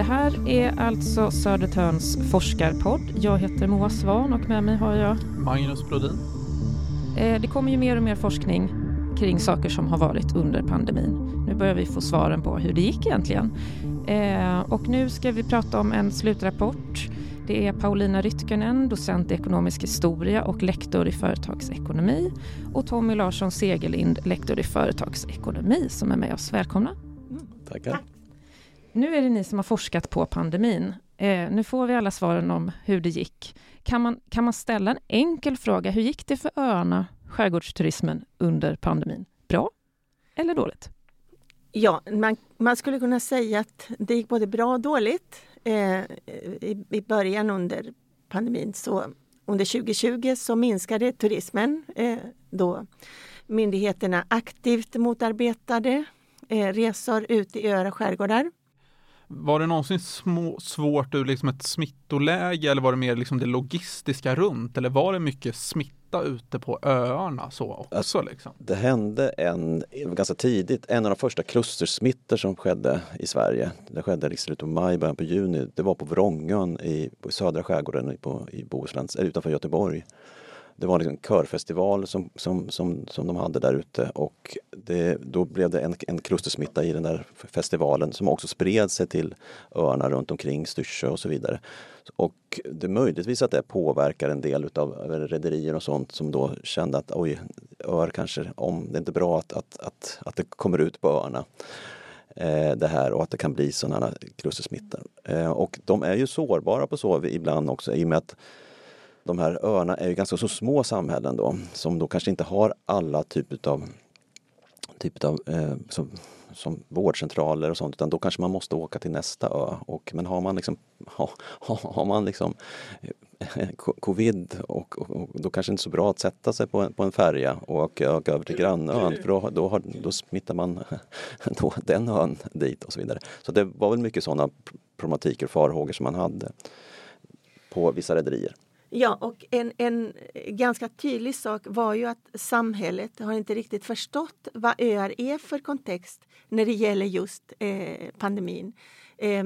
Det här är alltså Södertörns forskarpodd. Jag heter Moa Svan och med mig har jag Magnus Brodin. Eh, det kommer ju mer och mer forskning kring saker som har varit under pandemin. Nu börjar vi få svaren på hur det gick egentligen. Eh, och nu ska vi prata om en slutrapport. Det är Paulina Rytkönen, docent i ekonomisk historia och lektor i företagsekonomi och Tommy Larsson Segerlind, lektor i företagsekonomi som är med oss. Välkomna! Mm. Tackar! Nu är det ni som har forskat på pandemin. Eh, nu får vi alla svaren om hur det gick. Kan man, kan man ställa en enkel fråga? Hur gick det för öarna, skärgårdsturismen, under pandemin? Bra eller dåligt? Ja, man, man skulle kunna säga att det gick både bra och dåligt. Eh, i, I början under pandemin, så under 2020 så minskade turismen eh, då myndigheterna aktivt motarbetade eh, resor ut i öar och skärgårdar. Var det någonsin små, svårt ur liksom ett smittoläge eller var det mer liksom det logistiska runt eller var det mycket smitta ute på öarna så också? Alltså, liksom? Det hände en, ganska tidigt, en av de första klustersmittor som skedde i Sverige. Det skedde i slutet av maj, början på juni. Det var på Vrångön i, på södra skärgården på, i Bohuslän, utanför Göteborg. Det var liksom en körfestival som, som, som, som de hade där ute och det, då blev det en, en klustersmitta i den där festivalen som också spred sig till öarna runt omkring, Styrsö och så vidare. Och det är möjligtvis att det påverkar en del utav rederier och sånt som då kände att oj, öar kanske, om det är inte bra att, att, att, att det kommer ut på öarna eh, det här och att det kan bli sådana klustersmittor. Eh, och de är ju sårbara på så ibland också i och med att de här öarna är ju ganska så små samhällen då som då kanske inte har alla typer av, typ av typ eh, som, som vårdcentraler och sånt utan då kanske man måste åka till nästa ö. Och, men har man liksom, har, har man liksom eh, covid och, och, och, då kanske det inte är så bra att sätta sig på en, på en färja och åka, åka över till grannön för då, då, har, då smittar man då den ön dit och så vidare. Så det var väl mycket sådana problematiker och farhågor som man hade på vissa rederier. Ja, och en, en ganska tydlig sak var ju att samhället har inte riktigt förstått vad öar är för kontext när det gäller just eh, pandemin. Eh,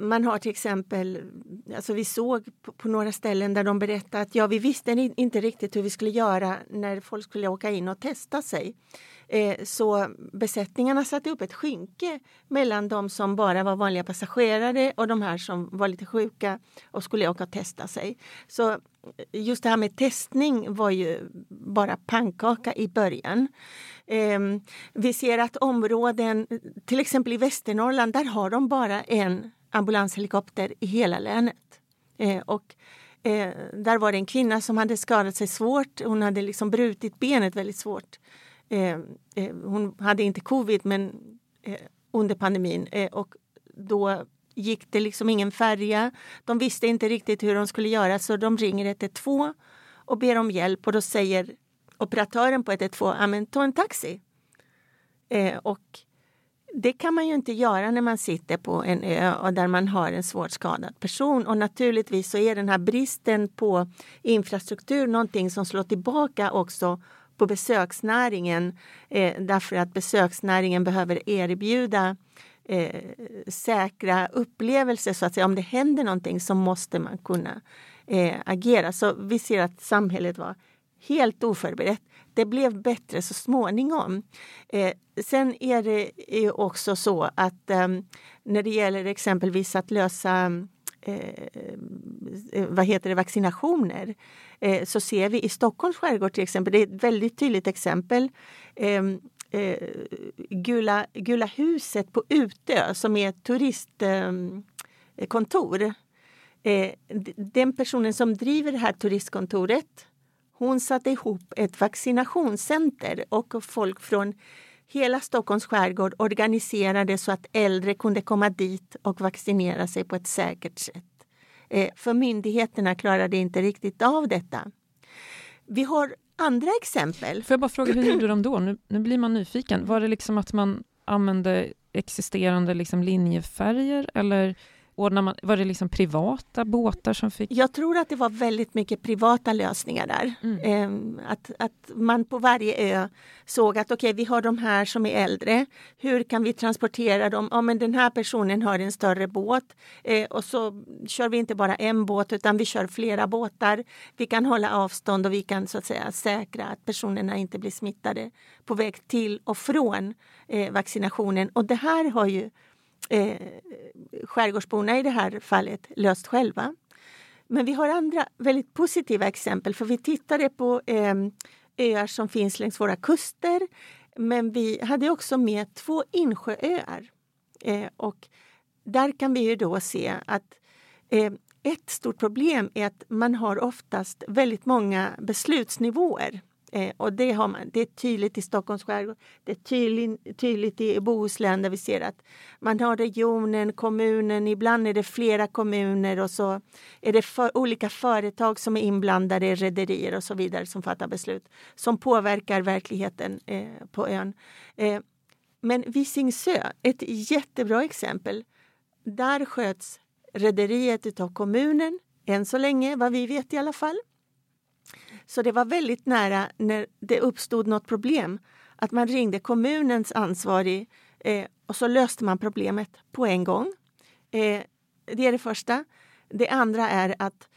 man har till exempel, alltså vi såg på, på, några ställen där de berättade att ja, vi visste inte riktigt hur vi skulle göra när folk skulle åka in och testa sig. Eh, så besättningarna satte upp ett skynke mellan de som bara var vanliga passagerare och de här som var lite sjuka och skulle åka och testa sig. Så just det här med testning var ju bara pannkaka i början. Eh, vi ser att områden, till exempel i Västernorrland, där har de bara en ambulanshelikopter i hela länet. Eh, och eh, där var det en kvinna som hade skadat sig svårt. Hon hade liksom brutit benet väldigt svårt. Eh, eh, hon hade inte covid men eh, under pandemin eh, och då gick det liksom ingen färja. De visste inte riktigt hur de skulle göra så de ringer 112 och ber om hjälp och då säger operatören på 112, ta en taxi. Eh, och det kan man ju inte göra när man sitter på en ö och där man har en svårt skadad person. Och naturligtvis så är den här bristen på infrastruktur någonting som slår tillbaka också på besöksnäringen eh, därför att besöksnäringen behöver erbjuda eh, säkra upplevelser. Så att säga. Om det händer någonting så måste man kunna eh, agera. Så vi ser att samhället var helt oförberett. Det blev bättre så småningom. Eh, sen är det ju också så att eh, när det gäller exempelvis att lösa eh, vad heter det, vaccinationer eh, så ser vi i Stockholms skärgård till exempel, det är ett väldigt tydligt exempel, eh, eh, Gula, Gula huset på Utö som är ett turistkontor. Ehm, eh, den personen som driver det här turistkontoret hon satte ihop ett vaccinationscenter och folk från hela Stockholms skärgård organiserade så att äldre kunde komma dit och vaccinera sig på ett säkert sätt. Eh, för myndigheterna klarade inte riktigt av detta. Vi har andra exempel. Får jag bara fråga, hur gjorde de då? Nu, nu blir man nyfiken. Var det liksom att man använde existerande liksom linjefärger eller ordnar man, var det liksom privata båtar som fick? Jag tror att det var väldigt mycket privata lösningar där. Mm. Eh, att, att man på varje ö såg att okej, okay, vi har de här som är äldre. Hur kan vi transportera dem? Ja, men den här personen har en större båt eh, och så kör vi inte bara en båt utan vi kör flera båtar. Vi kan hålla avstånd och vi kan så att säga säkra att personerna inte blir smittade på väg till och från eh, vaccinationen. Och det här har ju eh, skärgårdsborna i det här fallet löst själva. Men vi har andra väldigt positiva exempel för vi tittade på eh, öar som finns längs våra kuster. Men vi hade också med två insjööar. Eh, och där kan vi ju då se att eh, ett stort problem är att man har oftast väldigt många beslutsnivåer. Eh, och det, har man, det är tydligt i Stockholms skärgård, det är tydligt, tydligt i Bohuslän där vi ser att man har regionen, kommunen, ibland är det flera kommuner och så är det för, olika företag som är inblandade, rederier och så vidare som fattar beslut som påverkar verkligheten eh, på ön. Eh, men Visingsö, ett jättebra exempel. Där sköts rederiet av kommunen, än så länge, vad vi vet i alla fall. Så det var väldigt nära när det uppstod något problem att man ringde kommunens ansvarig eh, och så löste man problemet på en gång. Eh, det är det första. Det andra är att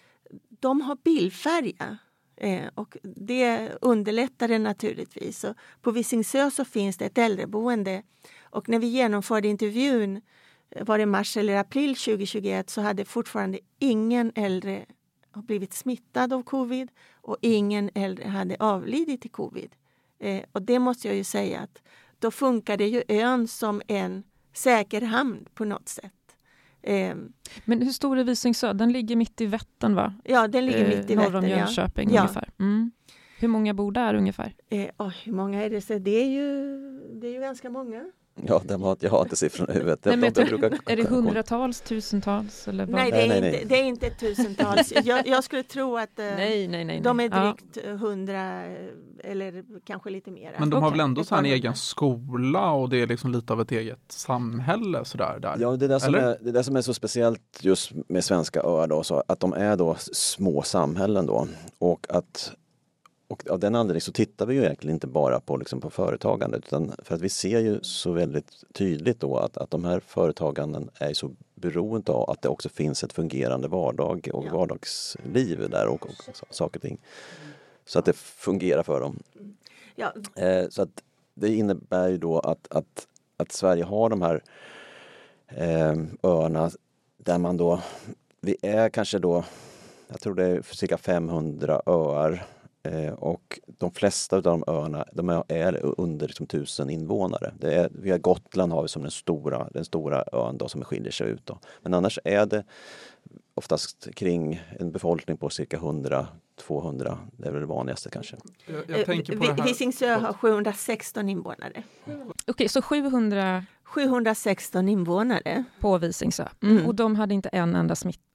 de har bilfärja eh, och det underlättar det naturligtvis. Och på Visingsö så finns det ett äldreboende och när vi genomförde intervjun eh, var det mars eller april 2021 så hade fortfarande ingen äldre blivit smittad av covid och ingen äldre hade avlidit i covid. Eh, och det måste jag ju säga att då funkar det ju ön som en säker hamn på något sätt. Eh, Men hur stor är Visingsö? Den ligger mitt i Vättern va? Ja, den ligger mitt i Vättern. Norr om Jönköping ja. ungefär. Mm. Hur många bor där ungefär? Eh, oh, hur många är det? Så det, är ju, det är ju ganska många. Ja, har, jag har inte siffrorna i huvudet. Nej, men, brukar, är det hundratals, tusentals? Eller nej, det är, nej, inte, det är inte tusentals. jag, jag, skulle tro att eh, nej, nej, nej, de är drygt hundra ja. eller kanske lite mer. Men de okay. har väl ändå så en egen skola och det är liksom lite av ett eget samhälle sådär? Där. Ja, det är det, som är, det är det som är så speciellt just med svenska öar då, så att de är då små samhällen då och att och av den anledningen så tittar vi ju egentligen inte bara på, liksom på företagande utan för att vi ser ju så väldigt tydligt då att, att de här företaganden är så beroende av att det också finns ett fungerande vardag och ja. vardagsliv där och, och, och saker och ting. Så att det fungerar för dem. Ja. Eh, så att det innebär ju då att, att, att Sverige har de här eh, öarna där man då, vi är kanske då, jag tror det är cirka 500 öar Eh, och de flesta av de öarna de är under liksom, tusen invånare. Det är, vi har Gotland har vi som den stora, den stora ön då, som skiljer sig ut. Då. Men annars är det oftast kring en befolkning på cirka 100 200, det är väl det vanligaste kanske. Jag, Visingsö har 716 invånare. Okej, okay, så 700 716 invånare. På Visingsö. Mm. Och de hade inte en enda smitta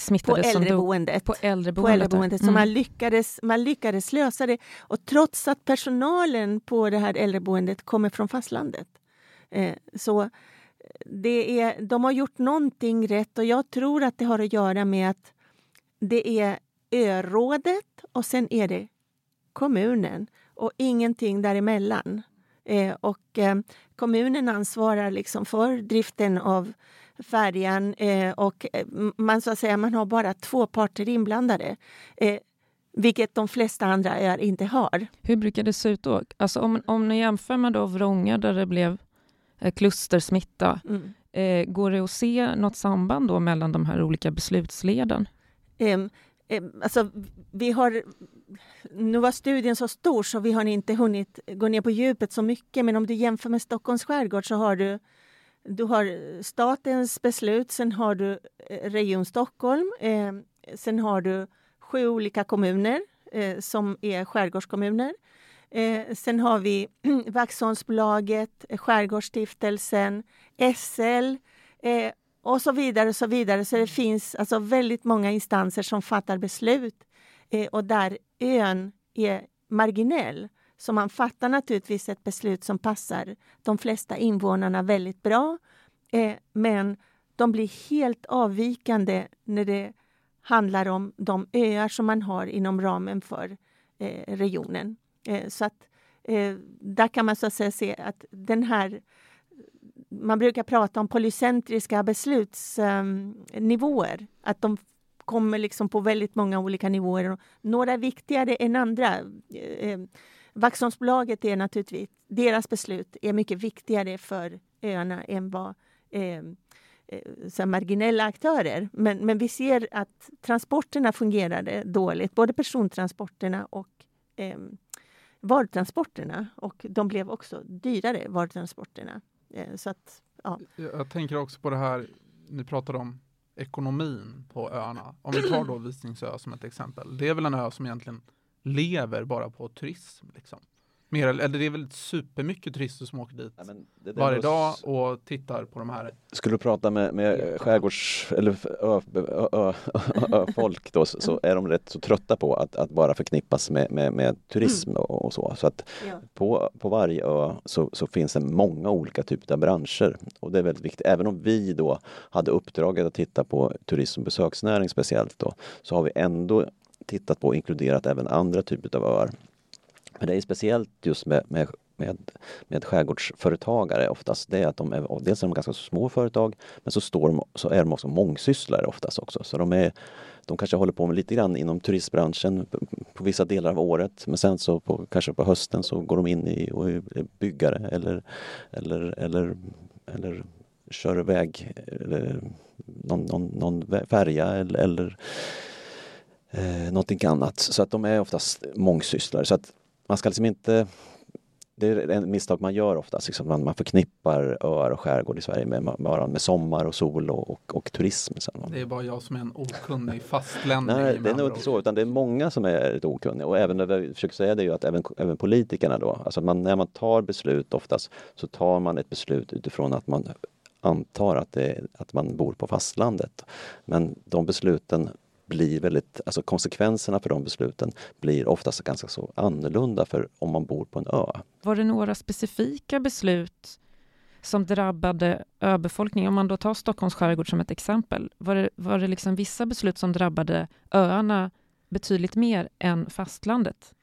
smittade på äldreboendet. På äldreboendet. På äldreboendet. Mm. Så man lyckades, man lyckades lösa det. Och trots att personalen på det här äldreboendet kommer från fastlandet. Eh, så det är, de har gjort någonting rätt och jag tror att det har att göra med att det är örådet och sen är det kommunen och ingenting däremellan. Eh, och eh, kommunen ansvarar liksom för driften av färjan eh, och eh, man, så att säga, man har bara två parter inblandade. Eh, vilket de flesta andra öar inte har. Hur brukar det se ut då? Alltså om, om ni jämför med då Vrånga där det blev klustersmitta, mm. eh, går det att se något samband då mellan de här olika beslutsleden? Eh, alltså, vi har, nu var studien så stor så vi har inte hunnit gå ner på djupet så mycket men om du jämför med Stockholms skärgård så har du du har eh, statens beslut, sen har du eh, Region Stockholm, eh, sen har du sju olika kommuner eh, som är skärgårdskommuner. Eh, sen har vi Vaxholmsbolaget, Skärgårdsstiftelsen, SL eh, och så vidare. och Så vidare. Så det finns alltså väldigt många instanser som fattar beslut eh, och där ön är marginell. Så man fattar naturligtvis ett beslut som passar de flesta invånarna väldigt bra. Eh, men de blir helt avvikande när det handlar om de öar som man har inom ramen för eh, regionen. Eh, så att eh, där kan man så att säga se att den här man brukar prata om polycentriska beslutsnivåer. att de kommer liksom på väldigt många olika nivåer. Några är viktigare än andra. Eh, eh, Vaxholmsbolaget är naturligtvis, deras beslut är mycket viktigare för öarna än vad ehm, eh, så marginella aktörer. Men, men vi ser att transporterna fungerade dåligt, både persontransporterna och eh, varutransporterna. Och de blev också dyrare, varutransporterna. Eh, så att, ja. Jag tänker också på det här, ni pratade om ekonomin på öarna. Om vi tar då Visingsö som ett exempel. Det är väl en ö som egentligen lever bara på turism. Liksom. Mer, eller det är väl supermycket turister som åker dit ja, varje dag och tittar på de här. Skulle du prata med, med skärgårds eller ö, ö, ö, folk då så är de rätt så trötta på att, att bara förknippas med, med, med turism mm. och, och, så. Så att ja. på, på varje ö så, så finns det många olika typer av branscher och det är väldigt viktigt. Även om vi då hade uppdraget att titta på turism och besöksnäring speciellt då så har vi ändå tittat på och inkluderat även andra typer av öar. Men det är speciellt just med, med, med, med skärgårdsföretagare oftast, det är att de är, dels är de ganska små företag men så, står de, så är de också mångsysslare oftast också. Så de, är, de kanske håller på med lite grann inom turistbranschen på vissa delar av året men sen så på, kanske på hösten så går de in i och är byggare eller, eller, eller, eller kör iväg eller någon, någon, någon färja eller, eller eh, någonting annat. Så att de är oftast mångsysslare. Så att man ska liksom inte det är en misstag man gör oftast, liksom man, man förknippar öar och skärgård i Sverige med, med, med sommar och sol och, och, och turism. Det är bara jag som är en okunnig fastlänning. Nej, det är nog inte så, utan det är många som är lite okunniga och även, det vi försöker säga det är ju att även, även politikerna då, alltså man, när man tar beslut oftast så tar man ett beslut utifrån att man antar att, det, att man bor på fastlandet. Men de besluten blir väldigt, alltså konsekvenserna för de besluten blir oftast ganska så annorlunda för om man bor på en ö. Var det några specifika beslut som drabbade öbefolkningen? Om man då tar Stockholms skärgård som ett exempel. Var det, var det liksom vissa beslut som drabbade öarna betydligt mer än fastlandet?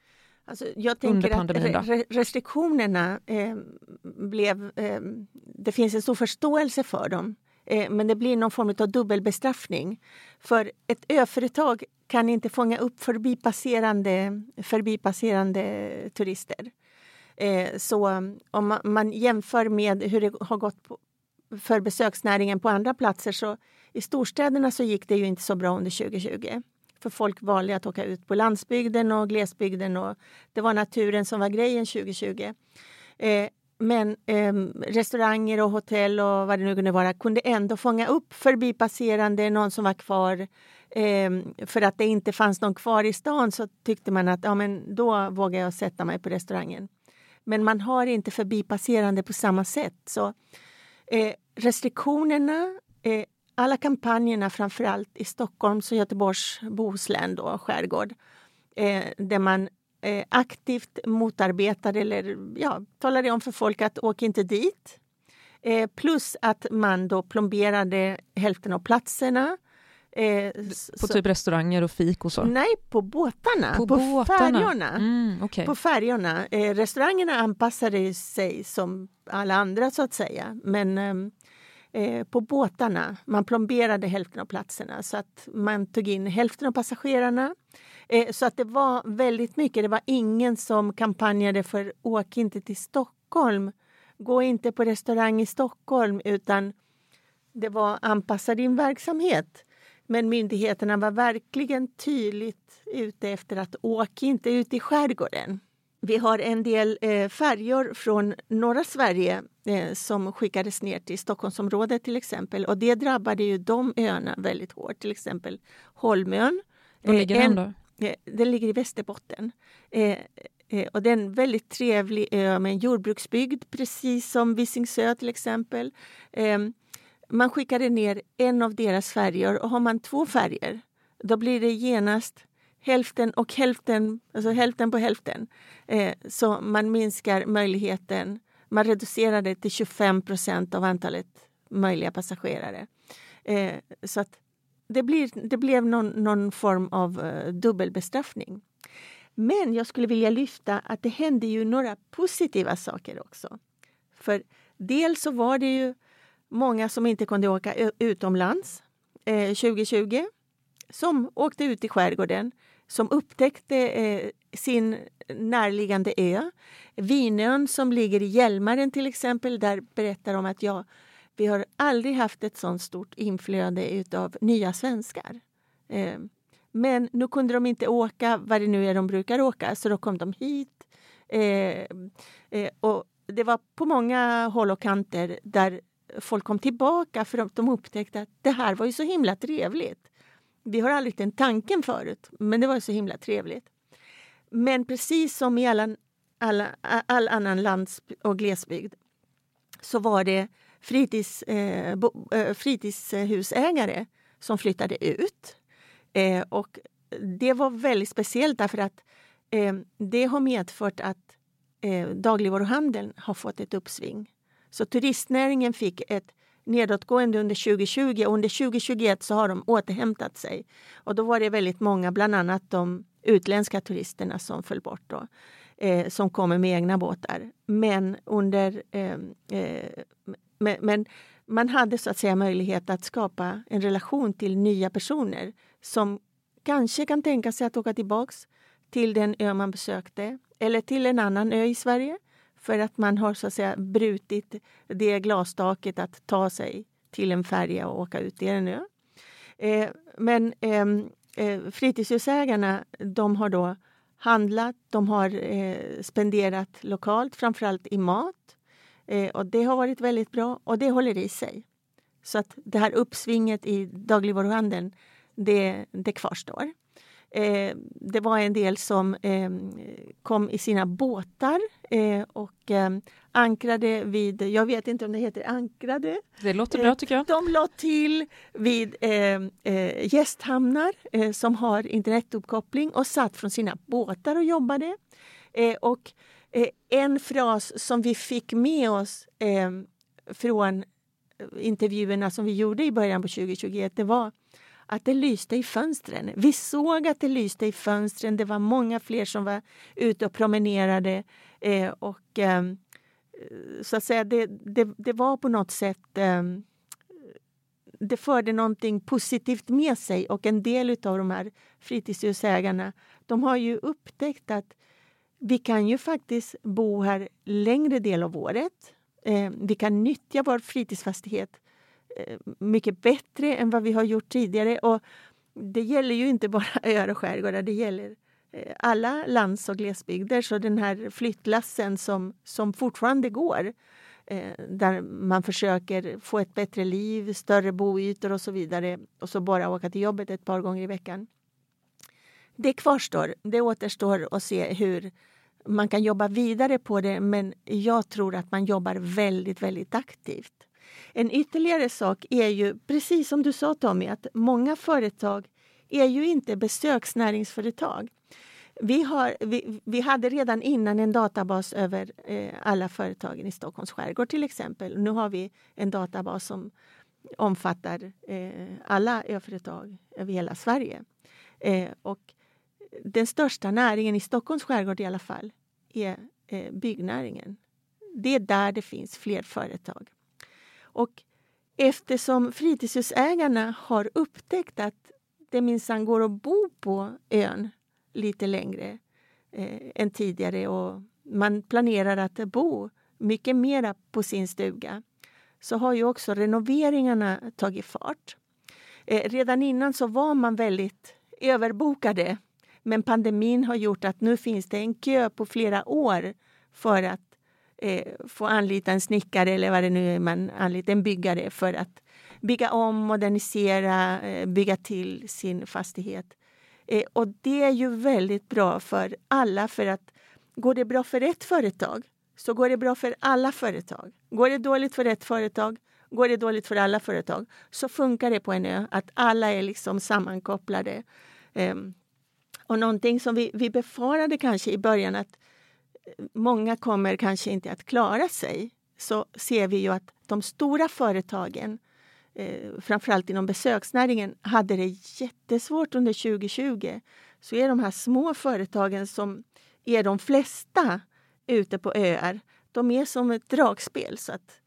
Alltså jag tänker att re restriktionerna eh, blev... Eh, det finns en stor förståelse för dem. Eh, men det blir någon form av dubbelbestraffning. För ett öföretag kan inte fånga upp förbipasserande, förbipasserande turister. Eh, så mm, om man jämför med hur det har gått för besöksnäringen på andra platser så i storstäderna så gick det ju inte så bra under 2020. För folk valde att åka ut på landsbygden och glesbygden och det var naturen som var grejen 2020. Men eh, restauranger och hotell och vad det nu kunde vara kunde ändå fånga upp förbipasserande, någon som var kvar. Eh, för att det inte fanns någon kvar i stan så tyckte man att ja, men då vågar jag sätta mig på restaurangen. Men man har inte förbipasserande på samma sätt. Så eh, restriktionerna, eh, alla kampanjerna framförallt i Stockholms och Göteborgs Bohuslän, då, skärgård, eh, där man eh, aktivt motarbetade eller ja, talade om för folk att åk inte dit. Eh, plus att man då plomberade hälften av platserna. Eh, på så, typ restauranger och fik och så? Nej, på båtarna. På, på båtarna. färjorna. Mm, okay. På färjorna. Eh, restaurangerna anpassade sig som alla andra så att säga. Men ehm, eh, på båtarna, man plomberade hälften av platserna så att man tog in hälften av passagerarna. Eh, så att det var väldigt mycket. Det var ingen som kampanjade för åk inte till Stockholm. Gå inte på restaurang i Stockholm utan det var anpassa din verksamhet. Men myndigheterna var verkligen tydligt ute efter att åk inte ut i skärgården. Vi har en del eh, färjor från norra Sverige eh, som skickades ner till Stockholmsområdet till exempel. Och det drabbade ju de öarna väldigt hårt. Till exempel Holmön. Var ligger eh, den då? Eh, den ligger i Västerbotten. Eh, eh, och det är en väldigt trevlig ö med en jordbruksbygd, precis som Visingsö till exempel. Ehm, man skickade ner en av deras färjor och har man två färjor då blir det genast hälften och hälften, alltså hälften på hälften. så man minskar möjligheten, man reducerar det till 25 procent av antalet möjliga passagerare. Så att det, blir, det blev någon, någon form av uh, dubbelbestraffning. Men jag skulle vilja lyfta att det hände ju några positiva saker också. För dels så var det ju många som inte kunde åka utomlands eh, 2020 som åkte ut i skärgården, som upptäckte eh, sin närliggande ö. Vinön som ligger i Hjälmaren till exempel, där berättar de att jag vi har aldrig haft ett så stort inflöde av nya svenskar. Ehm, men nu kunde de inte åka vad det nu är de brukar åka, så då kom de hit. Ehm, eh, och det var på många håll och kanter där folk kom tillbaka för att de upptäckte att det här var ju så himla trevligt. Vi har aldrig tänkt tanken förut, men det var så himla trevligt. Men precis som i alla, alla, all annan lands och glesbygd så var det fritids, eh, bo, eh, fritidshusägare som flyttade ut. Eh, och det var väldigt speciellt därför att eh, det har medfört att eh, dagligvaruhandeln har fått ett uppsving. Så turistnäringen fick ett nedåtgående under 2020 och under 2021 så har de återhämtat sig. Och då var det väldigt många, bland annat de utländska turisterna som föll bort då, eh, som kommer med egna båtar. Men under eh, eh, men, men, man hade så att säga möjlighet att skapa en relation till nya personer som kanske kan tänka sig att åka tillbaks till den ö man besökte eller till en annan ö i Sverige för att man har så att säga brutit det glastaket att ta sig till en färja och åka ut till en ö. Eh, men ehm, eh, fritidshusägarna de har då handlat, de har eh, spenderat lokalt, framförallt i mat. Eh, och det har varit väldigt bra och det håller i sig. Så att det här uppsvinget i dagligvaruhandeln, det, det kvarstår. Eh, det var en del som eh, kom i sina båtar eh, och eh, ankrade vid, jag vet inte om det heter ankrade. Det låter bra tycker jag. De la till vid eh, gästhamnar som har internetuppkoppling och satt från sina båtar och jobbade. och Eh, en fras som vi fick med oss ehm, från eh, intervjuerna som vi gjorde i början på 2021, det var att det lyste i fönstren. Vi såg att det lyste i fönstren. Det var många fler som var ute och promenerade. Eh, och ehm, eh, så att säga, det, det, det, var på något sätt... Eh, det förde någonting positivt med sig och en del av de här fritidshusägarna de har ju upptäckt att vi kan ju faktiskt bo här längre del av året. Eh, vi kan nyttja vår fritidsfastighet eh, mycket bättre än vad vi har gjort tidigare. Och det gäller ju inte bara öar och skärgårdar, det gäller eh, alla lands och glesbygder. Så den här flyttlassen som, som fortfarande går där man försöker få ett bättre liv, större boytor och så vidare och så bara åka till jobbet ett par gånger i veckan. Det kvarstår. Det återstår att se hur man kan jobba vidare på det men jag tror att man jobbar väldigt, väldigt aktivt. En ytterligare sak är ju, precis som du sa Tommy, att många företag är ju inte besöksnäringsföretag. Vi, har, vi, vi hade redan innan en databas över eh, alla företagen i Stockholms skärgård till exempel. Nu har vi en databas som omfattar eh, alla öföretag över hela Sverige. Eh, och den största näringen i Stockholms skärgård i alla fall är eh, byggnäringen. Det är där det finns fler företag. Och eftersom fritidshusägarna har upptäckt att det minsann går att bo på ön lite längre eh, än tidigare och man planerar att bo mycket mera på sin stuga så har ju också renoveringarna tagit fart. Eh, redan innan så var man väldigt överbokade men pandemin har gjort att nu finns det en kö på flera år för att eh, få anlita en snickare eller vad det nu är man anlitar, en byggare för att bygga om, modernisera, eh, bygga till sin fastighet. Eh, och det är ju väldigt bra för alla för att går det bra för ett företag så går det bra för alla företag. Går det dåligt för ett företag går det dåligt för alla företag så funkar det på en ö att alla är liksom sammankopplade. Ehm, och någonting som vi, vi befarade kanske i början att eh, många kommer kanske inte att klara sig så ser vi ju att de stora företagen eh, framförallt inom besöksnäringen, hade det jättesvårt under 2020 så är de här små företagen som är de flesta ute på öar, de är som ett dragspel. Så att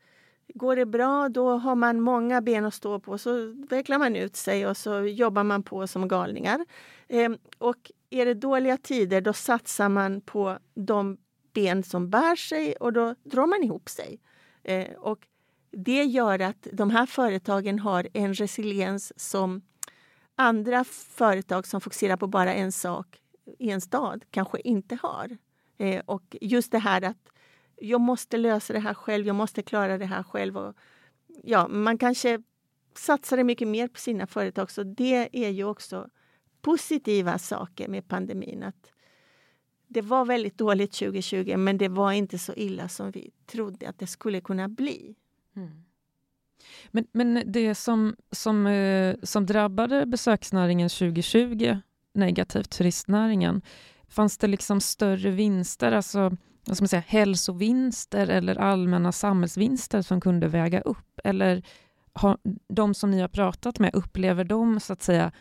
går det bra, då har man många ben att stå på. Så vecklar man ut sig och så jobbar man på som galningar. Eh, och är det dåliga tider, då satsar man på de ben som bär sig och då drar man ihop sig. Eh, och det gör att de här företagen har en resiliens som andra företag som fokuserar på bara en sak i en stad kanske inte har. Eh, och just det här att jag måste lösa det här själv, jag måste klara det här själv. Och, ja, man kanske satsar mycket mer på sina företag, så det är ju också positiva saker med pandemin. Att det var väldigt dåligt 2020, men det var inte så illa som vi trodde att det skulle kunna bli. Mm. Men, men det som, som, eh, som drabbade besöksnäringen 2020 negativt, turistnäringen, fanns det liksom större vinster, alltså vad ska man säga, hälsovinster eller allmänna samhällsvinster som kunde väga upp? Eller har de som ni har pratat med, upplever de så att säga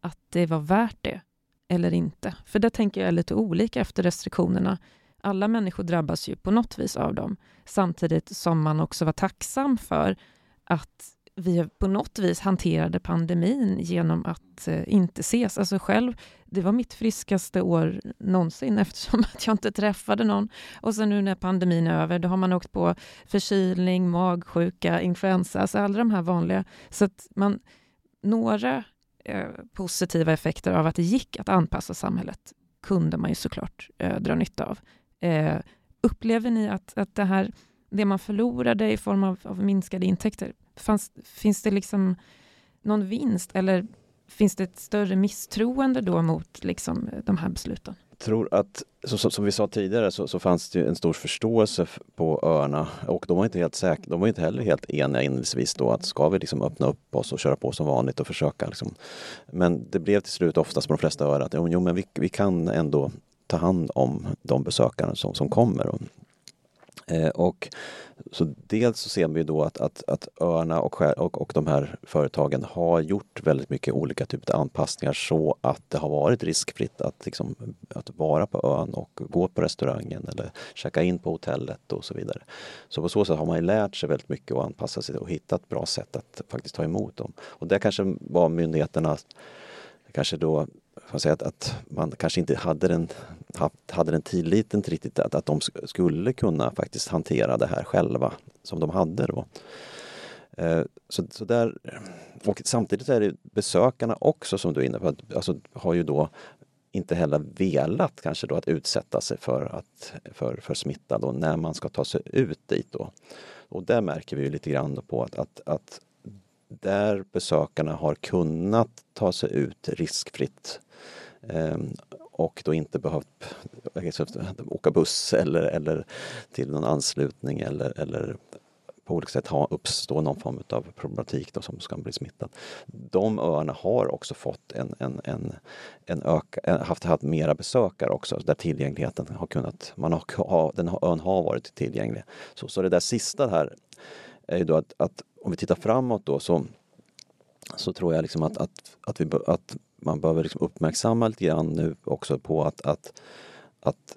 att det var värt det eller inte? För det tänker jag är lite olika efter restriktionerna. Alla människor drabbas ju på något vis av dem, samtidigt som man också var tacksam för att vi på något vis hanterade pandemin genom att eh, inte ses. Alltså själv, det var mitt friskaste år någonsin eftersom att jag inte träffade någon. Och sen nu när pandemin är över, då har man åkt på förkylning, magsjuka, influensa, alltså alla de här vanliga. Så att man, några eh, positiva effekter av att det gick att anpassa samhället kunde man ju såklart eh, dra nytta av. Eh, upplever ni att, att det här, det man förlorade i form av, av minskade intäkter, fanns, finns det liksom någon vinst eller finns det ett större misstroende då mot liksom, eh, de här besluten? Jag tror att, så, som vi sa tidigare, så, så, fanns det en stor förståelse på öarna och de var inte helt säkra, de var inte heller helt eniga inledningsvis då att ska vi liksom öppna upp oss och köra på som vanligt och försöka liksom. Men det blev till slut oftast på de flesta öar att jo, men vi, vi kan ändå ta hand om de besökare som, som kommer. Och, eh, och så dels så ser vi då att, att, att öarna och, och, och de här företagen har gjort väldigt mycket olika typer av anpassningar så att det har varit riskfritt att, liksom, att vara på ön och gå på restaurangen eller checka in på hotellet och så vidare. Så på så sätt har man lärt sig väldigt mycket och anpassat sig och hittat bra sätt att faktiskt ta emot dem. Och det kanske var myndigheterna kanske då man säga att, att, man kanske inte hade den, hade den tilliten till riktigt att, att de skulle kunna faktiskt hantera det här själva som de hade då. Eh, så, så där, och samtidigt är det besökarna också som du är inne på, alltså, har ju då inte heller velat kanske då att utsätta sig för, att, för, för smitta då när man ska ta sig ut dit då. Och där märker vi lite grann på att, att, att där besökarna har kunnat ta sig ut riskfritt Ehm, och då inte behövt åka buss eller, eller till någon anslutning eller, eller på olika sätt ha, uppstå någon form av problematik då som ska bli smittad. De öarna har också fått en, en, en, en öka, haft, haft mera besökare också där tillgängligheten har kunnat, man har, den ön har varit tillgänglig. Så, så det där sista här är ju då att, att om vi tittar framåt då så så tror jag liksom att, att, att, vi, att man behöver liksom uppmärksamma lite grann nu också på att, att, att,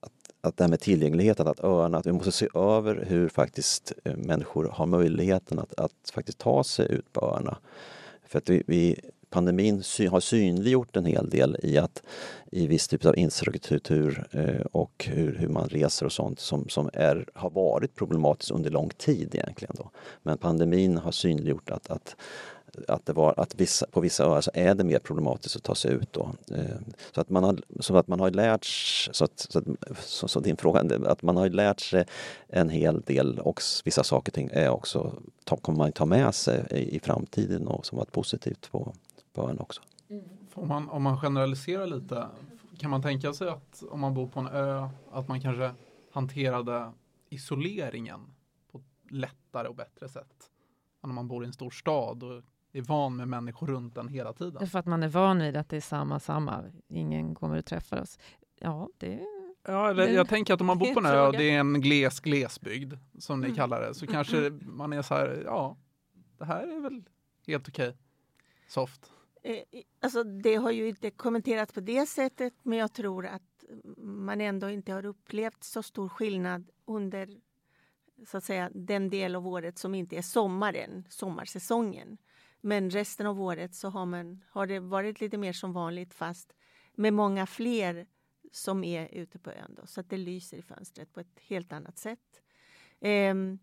att, att det här med tillgängligheten, att öarna, att vi måste se över hur faktiskt eh, människor har möjligheten att, att faktiskt ta sig ut på öarna. För att vi, vi pandemin sy har synliggjort en hel del i att i viss typ av infrastruktur eh, och hur, hur man reser och sånt som, som är, har varit problematiskt under lång tid egentligen. Då. Men pandemin har synliggjort att, att att, det var, att vissa, på vissa öar så är det mer problematiskt att ta sig ut. Då. Eh, så att man har, så att man har lärt så att, så, att, så, så din fråga, att man har lärt sig en hel del och vissa saker och ting är också, ta, kommer man ta med sig i, i framtiden och som varit positivt på, på ön också. Om man, om man generaliserar lite, kan man tänka sig att om man bor på en ö, att man kanske hanterade isoleringen på ett lättare och bättre sätt än om man bor i en stor stad och är van med människor runt en hela tiden. Det är för att man är van vid att det är samma, samma. Ingen kommer och träffar oss. Ja, det Ja, eller, jag tänker att om man bor på en ö och det är en gles glesbygd, som ni mm. kallar det, så kanske mm. man är så här, ja, det här är väl helt okej. Soft. Eh, Alltså det har ju inte kommenterats på det sättet men jag tror att man ändå inte har upplevt så stor skillnad under så att säga, den del av året som inte är sommaren, sommarsäsongen. Men resten av året så har, man, har det varit lite mer som vanligt fast med många fler som är ute på ön. Då, så att det lyser i fönstret på ett helt annat sätt. Ehm,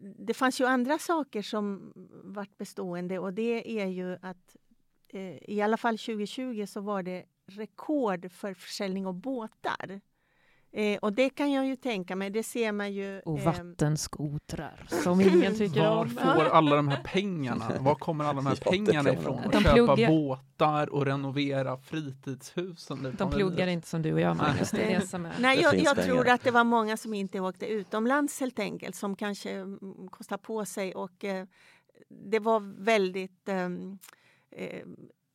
det fanns ju andra saker som varit bestående och det är ju att eh, i alla fall 2020 så var det rekord för försäljning av båtar. Eh, och det kan jag ju tänka mig, det ser man ju. Och ehm, vattenskotrar som ingen tycker Var om. får alla de här pengarna? Var kommer alla de här Ja, pengarna ifrån? Att köpa pluggar- båtar och renovera fritidshusen. De pluggar inte som du och jag, Magnus. Det är det som är... Nej, jag, jag tror att det var många som inte åkte utomlands helt enkelt, som kanske mm, kostar på sig och eh, det var väldigt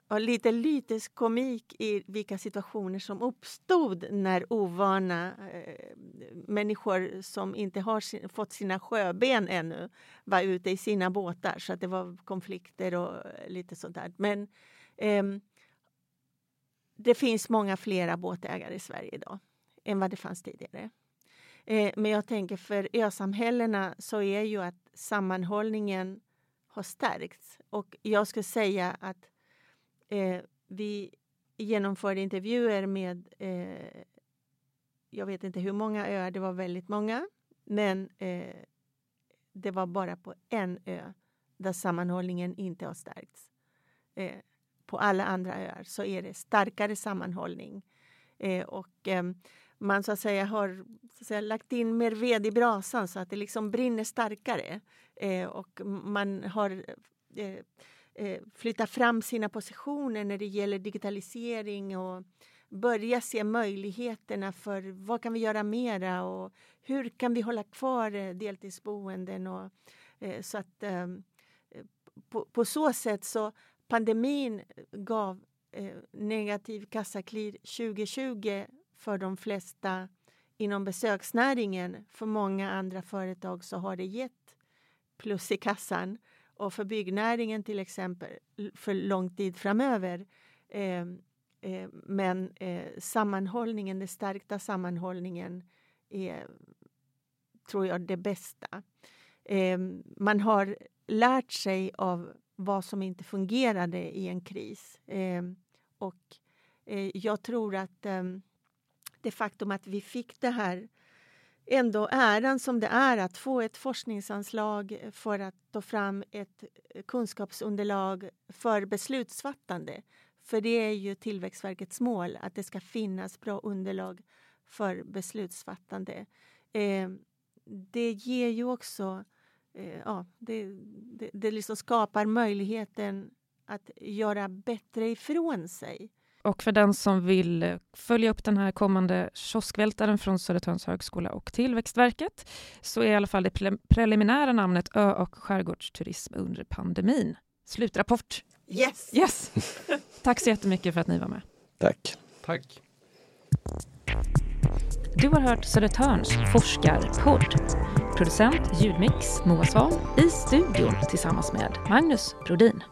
och lite lytisk komik i vilka situationer som uppstod när ovana eh, människor som inte har sin, fått sina sjöben ännu var ute i sina båtar. Så att det var konflikter och eh, lite sådär. Men eh, det finns många flera båtägare i Sverige idag än vad det fanns tidigare. Eh, men jag tänker för ösamhällena så är ju att sammanhållningen har stärkts. Och jag skulle säga att eh, vi genomförde intervjuer med, eh, jag vet inte hur många öar, det var väldigt många. Men eh, det var bara på en ö där sammanhållningen inte har stärkts. Eh, på alla andra öar så är det starkare sammanhållning. Eh, och eh, man så att säga har så att säga, lagt in mer ved i brasan så att det liksom brinner starkare. Eh, och man har eh, eh, fram sina positioner när det gäller digitalisering och börja se möjligheterna för vad kan vi göra mera och hur kan vi hålla kvar eh, deltidsboenden. Och, eh, så att, ehm, eh, på, på så sätt så pandemin gav eh, negativ kassaklir 2020 för de flesta inom besöksnäringen. För många andra företag så har det gett plus i kassan. Och för byggnäringen till exempel för lång tid framöver. Eh, eh, men eh, sammanhållningen, den stärkta sammanhållningen är, tror jag, det bästa. Eh, man har lärt sig av vad som inte fungerade i en kris. Eh, och eh, jag tror att eh, det faktum att vi fick det här ändå äran som det är att få ett forskningsanslag för att ta fram ett eh, kunskapsunderlag för beslutsfattande. För det är ju Tillväxtverkets mål att det ska finnas bra underlag för beslutsfattande. Eh, det ger ju också eh, ja, det, det, det liksom skapar möjligheten att göra bättre ifrån sig. Och för den som vill eh, följa upp den här kommande kioskvältaren från Södertörns högskola och Tillväxtverket så är i alla fall det pre preliminära namnet Ö och skärgårdsturism under pandemin. Slutrapport. Yes! Yes! Tack så jättemycket för att ni var med. Tack. Tack. Du har hört Södertörns forskarpodd. Producent ljudmix Moa Svahn i studion tillsammans med Magnus Brodin.